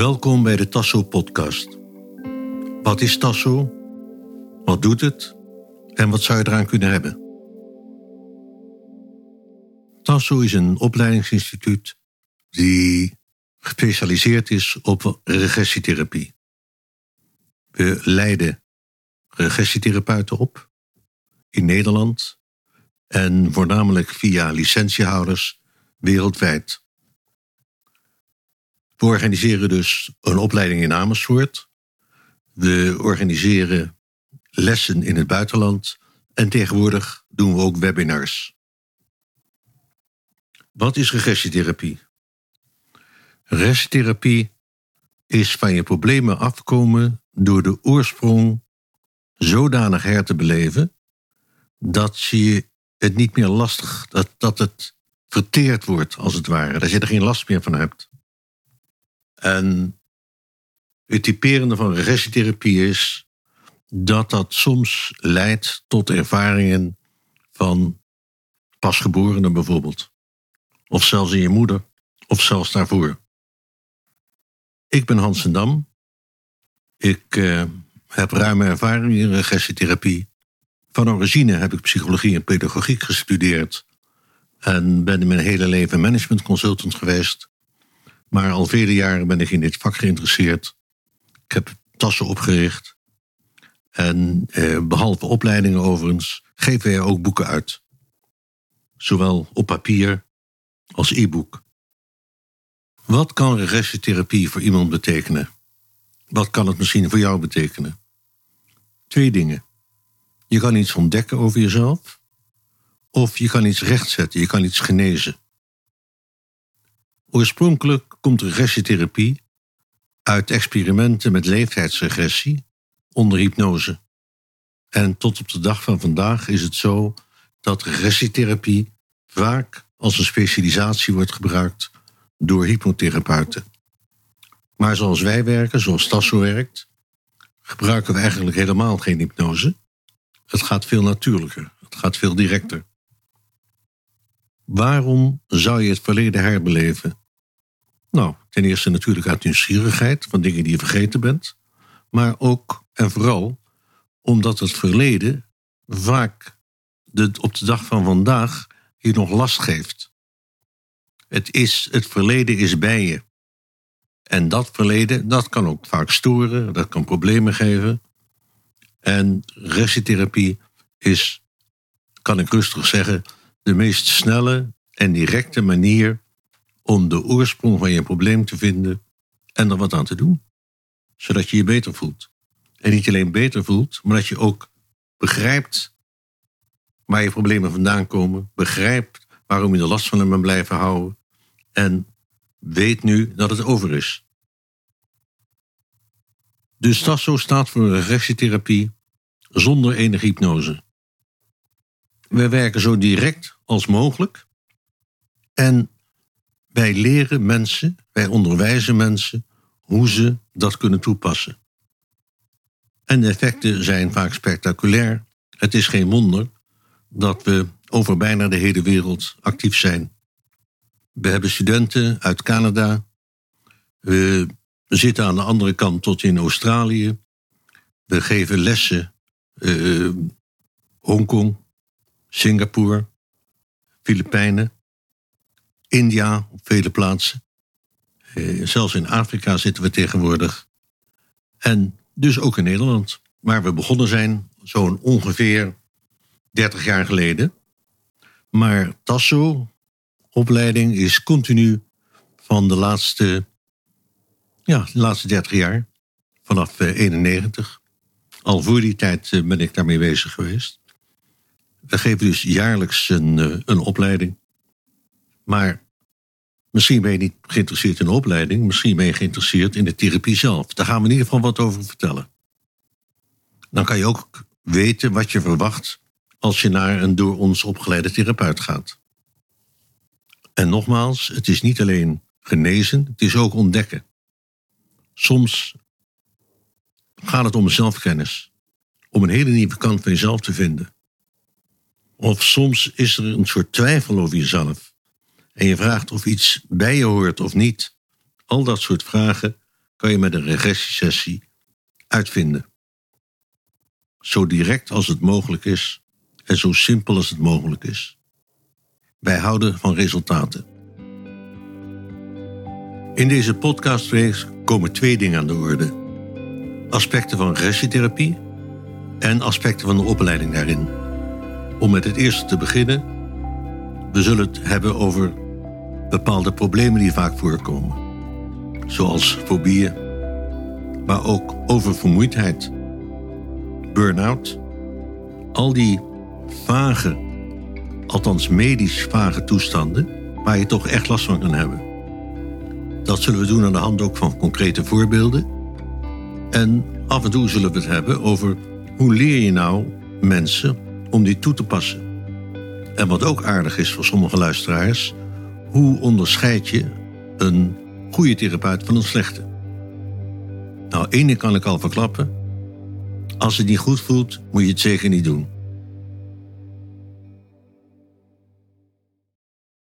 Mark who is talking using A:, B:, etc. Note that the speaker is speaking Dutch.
A: Welkom bij de Tasso podcast. Wat is Tasso? Wat doet het? En wat zou je eraan kunnen hebben? Tasso is een opleidingsinstituut die gespecialiseerd is op regressietherapie. We leiden regressietherapeuten op in Nederland en voornamelijk via licentiehouders wereldwijd. We organiseren dus een opleiding in Amersfoort. We organiseren lessen in het buitenland. En tegenwoordig doen we ook webinars. Wat is regressietherapie? Regressietherapie is van je problemen afkomen door de oorsprong zodanig her te beleven dat je het niet meer lastig, dat, dat het verteerd wordt als het ware, dat je er geen last meer van hebt. En het typerende van regressietherapie is dat dat soms leidt tot ervaringen van pasgeborenen bijvoorbeeld. Of zelfs in je moeder, of zelfs daarvoor. Ik ben Hans Dam. Ik uh, heb ruime ervaring in regressietherapie. Van origine heb ik psychologie en pedagogiek gestudeerd. En ben mijn hele leven management consultant geweest. Maar al vele jaren ben ik in dit vak geïnteresseerd. Ik heb tassen opgericht. En eh, behalve opleidingen overigens, geven wij ook boeken uit. Zowel op papier als e-book. Wat kan regressietherapie voor iemand betekenen? Wat kan het misschien voor jou betekenen? Twee dingen. Je kan iets ontdekken over jezelf, of je kan iets rechtzetten, je kan iets genezen. Oorspronkelijk komt regressietherapie uit experimenten met leeftijdsregressie onder hypnose. En tot op de dag van vandaag is het zo dat regressietherapie vaak als een specialisatie wordt gebruikt door hypnotherapeuten. Maar zoals wij werken, zoals Tasso werkt, gebruiken we eigenlijk helemaal geen hypnose. Het gaat veel natuurlijker, het gaat veel directer. Waarom zou je het verleden herbeleven? Nou, ten eerste natuurlijk uit nieuwsgierigheid van dingen die je vergeten bent. Maar ook en vooral omdat het verleden vaak de, op de dag van vandaag je nog last geeft. Het, is, het verleden is bij je. En dat verleden, dat kan ook vaak storen, dat kan problemen geven. En regressietherapie is, kan ik rustig zeggen, de meest snelle en directe manier om de oorsprong van je probleem te vinden en er wat aan te doen. Zodat je je beter voelt. En niet alleen beter voelt, maar dat je ook begrijpt waar je problemen vandaan komen, begrijpt waarom je er last van hem bent blijven houden en weet nu dat het over is. Dus Tasso staat voor regressietherapie zonder enige hypnose. We werken zo direct als mogelijk en wij leren mensen, wij onderwijzen mensen hoe ze dat kunnen toepassen. En de effecten zijn vaak spectaculair. Het is geen wonder dat we over bijna de hele wereld actief zijn. We hebben studenten uit Canada. We zitten aan de andere kant tot in Australië. We geven lessen uh, Hongkong, Singapore, Filipijnen. India op vele plaatsen. Eh, zelfs in Afrika zitten we tegenwoordig. En dus ook in Nederland. Waar we begonnen zijn, zo'n ongeveer 30 jaar geleden. Maar Tasso, opleiding, is continu van de laatste, ja, laatste 30 jaar. Vanaf 91. Eh, Al voor die tijd eh, ben ik daarmee bezig geweest. We geven dus jaarlijks een, een opleiding. Maar misschien ben je niet geïnteresseerd in de opleiding, misschien ben je geïnteresseerd in de therapie zelf. Daar gaan we in ieder geval wat over vertellen. Dan kan je ook weten wat je verwacht als je naar een door ons opgeleide therapeut gaat. En nogmaals, het is niet alleen genezen, het is ook ontdekken. Soms gaat het om zelfkennis, om een hele nieuwe kant van jezelf te vinden. Of soms is er een soort twijfel over jezelf en je vraagt of iets bij je hoort of niet. Al dat soort vragen kan je met een regressiesessie uitvinden. Zo direct als het mogelijk is en zo simpel als het mogelijk is. Wij houden van resultaten. In deze podcastreeks komen twee dingen aan de orde: aspecten van regressietherapie en aspecten van de opleiding daarin. Om met het eerste te beginnen, we zullen het hebben over bepaalde problemen die vaak voorkomen, zoals fobieën, maar ook oververmoeidheid, burn-out, al die vage, althans medisch vage toestanden waar je toch echt last van kan hebben. Dat zullen we doen aan de hand ook van concrete voorbeelden. En af en toe zullen we het hebben over hoe leer je nou mensen om die toe te passen. En wat ook aardig is voor sommige luisteraars, hoe onderscheid je een goede therapeut van een slechte? Nou, één kan ik al verklappen. Als het niet goed voelt, moet je het zeker niet doen.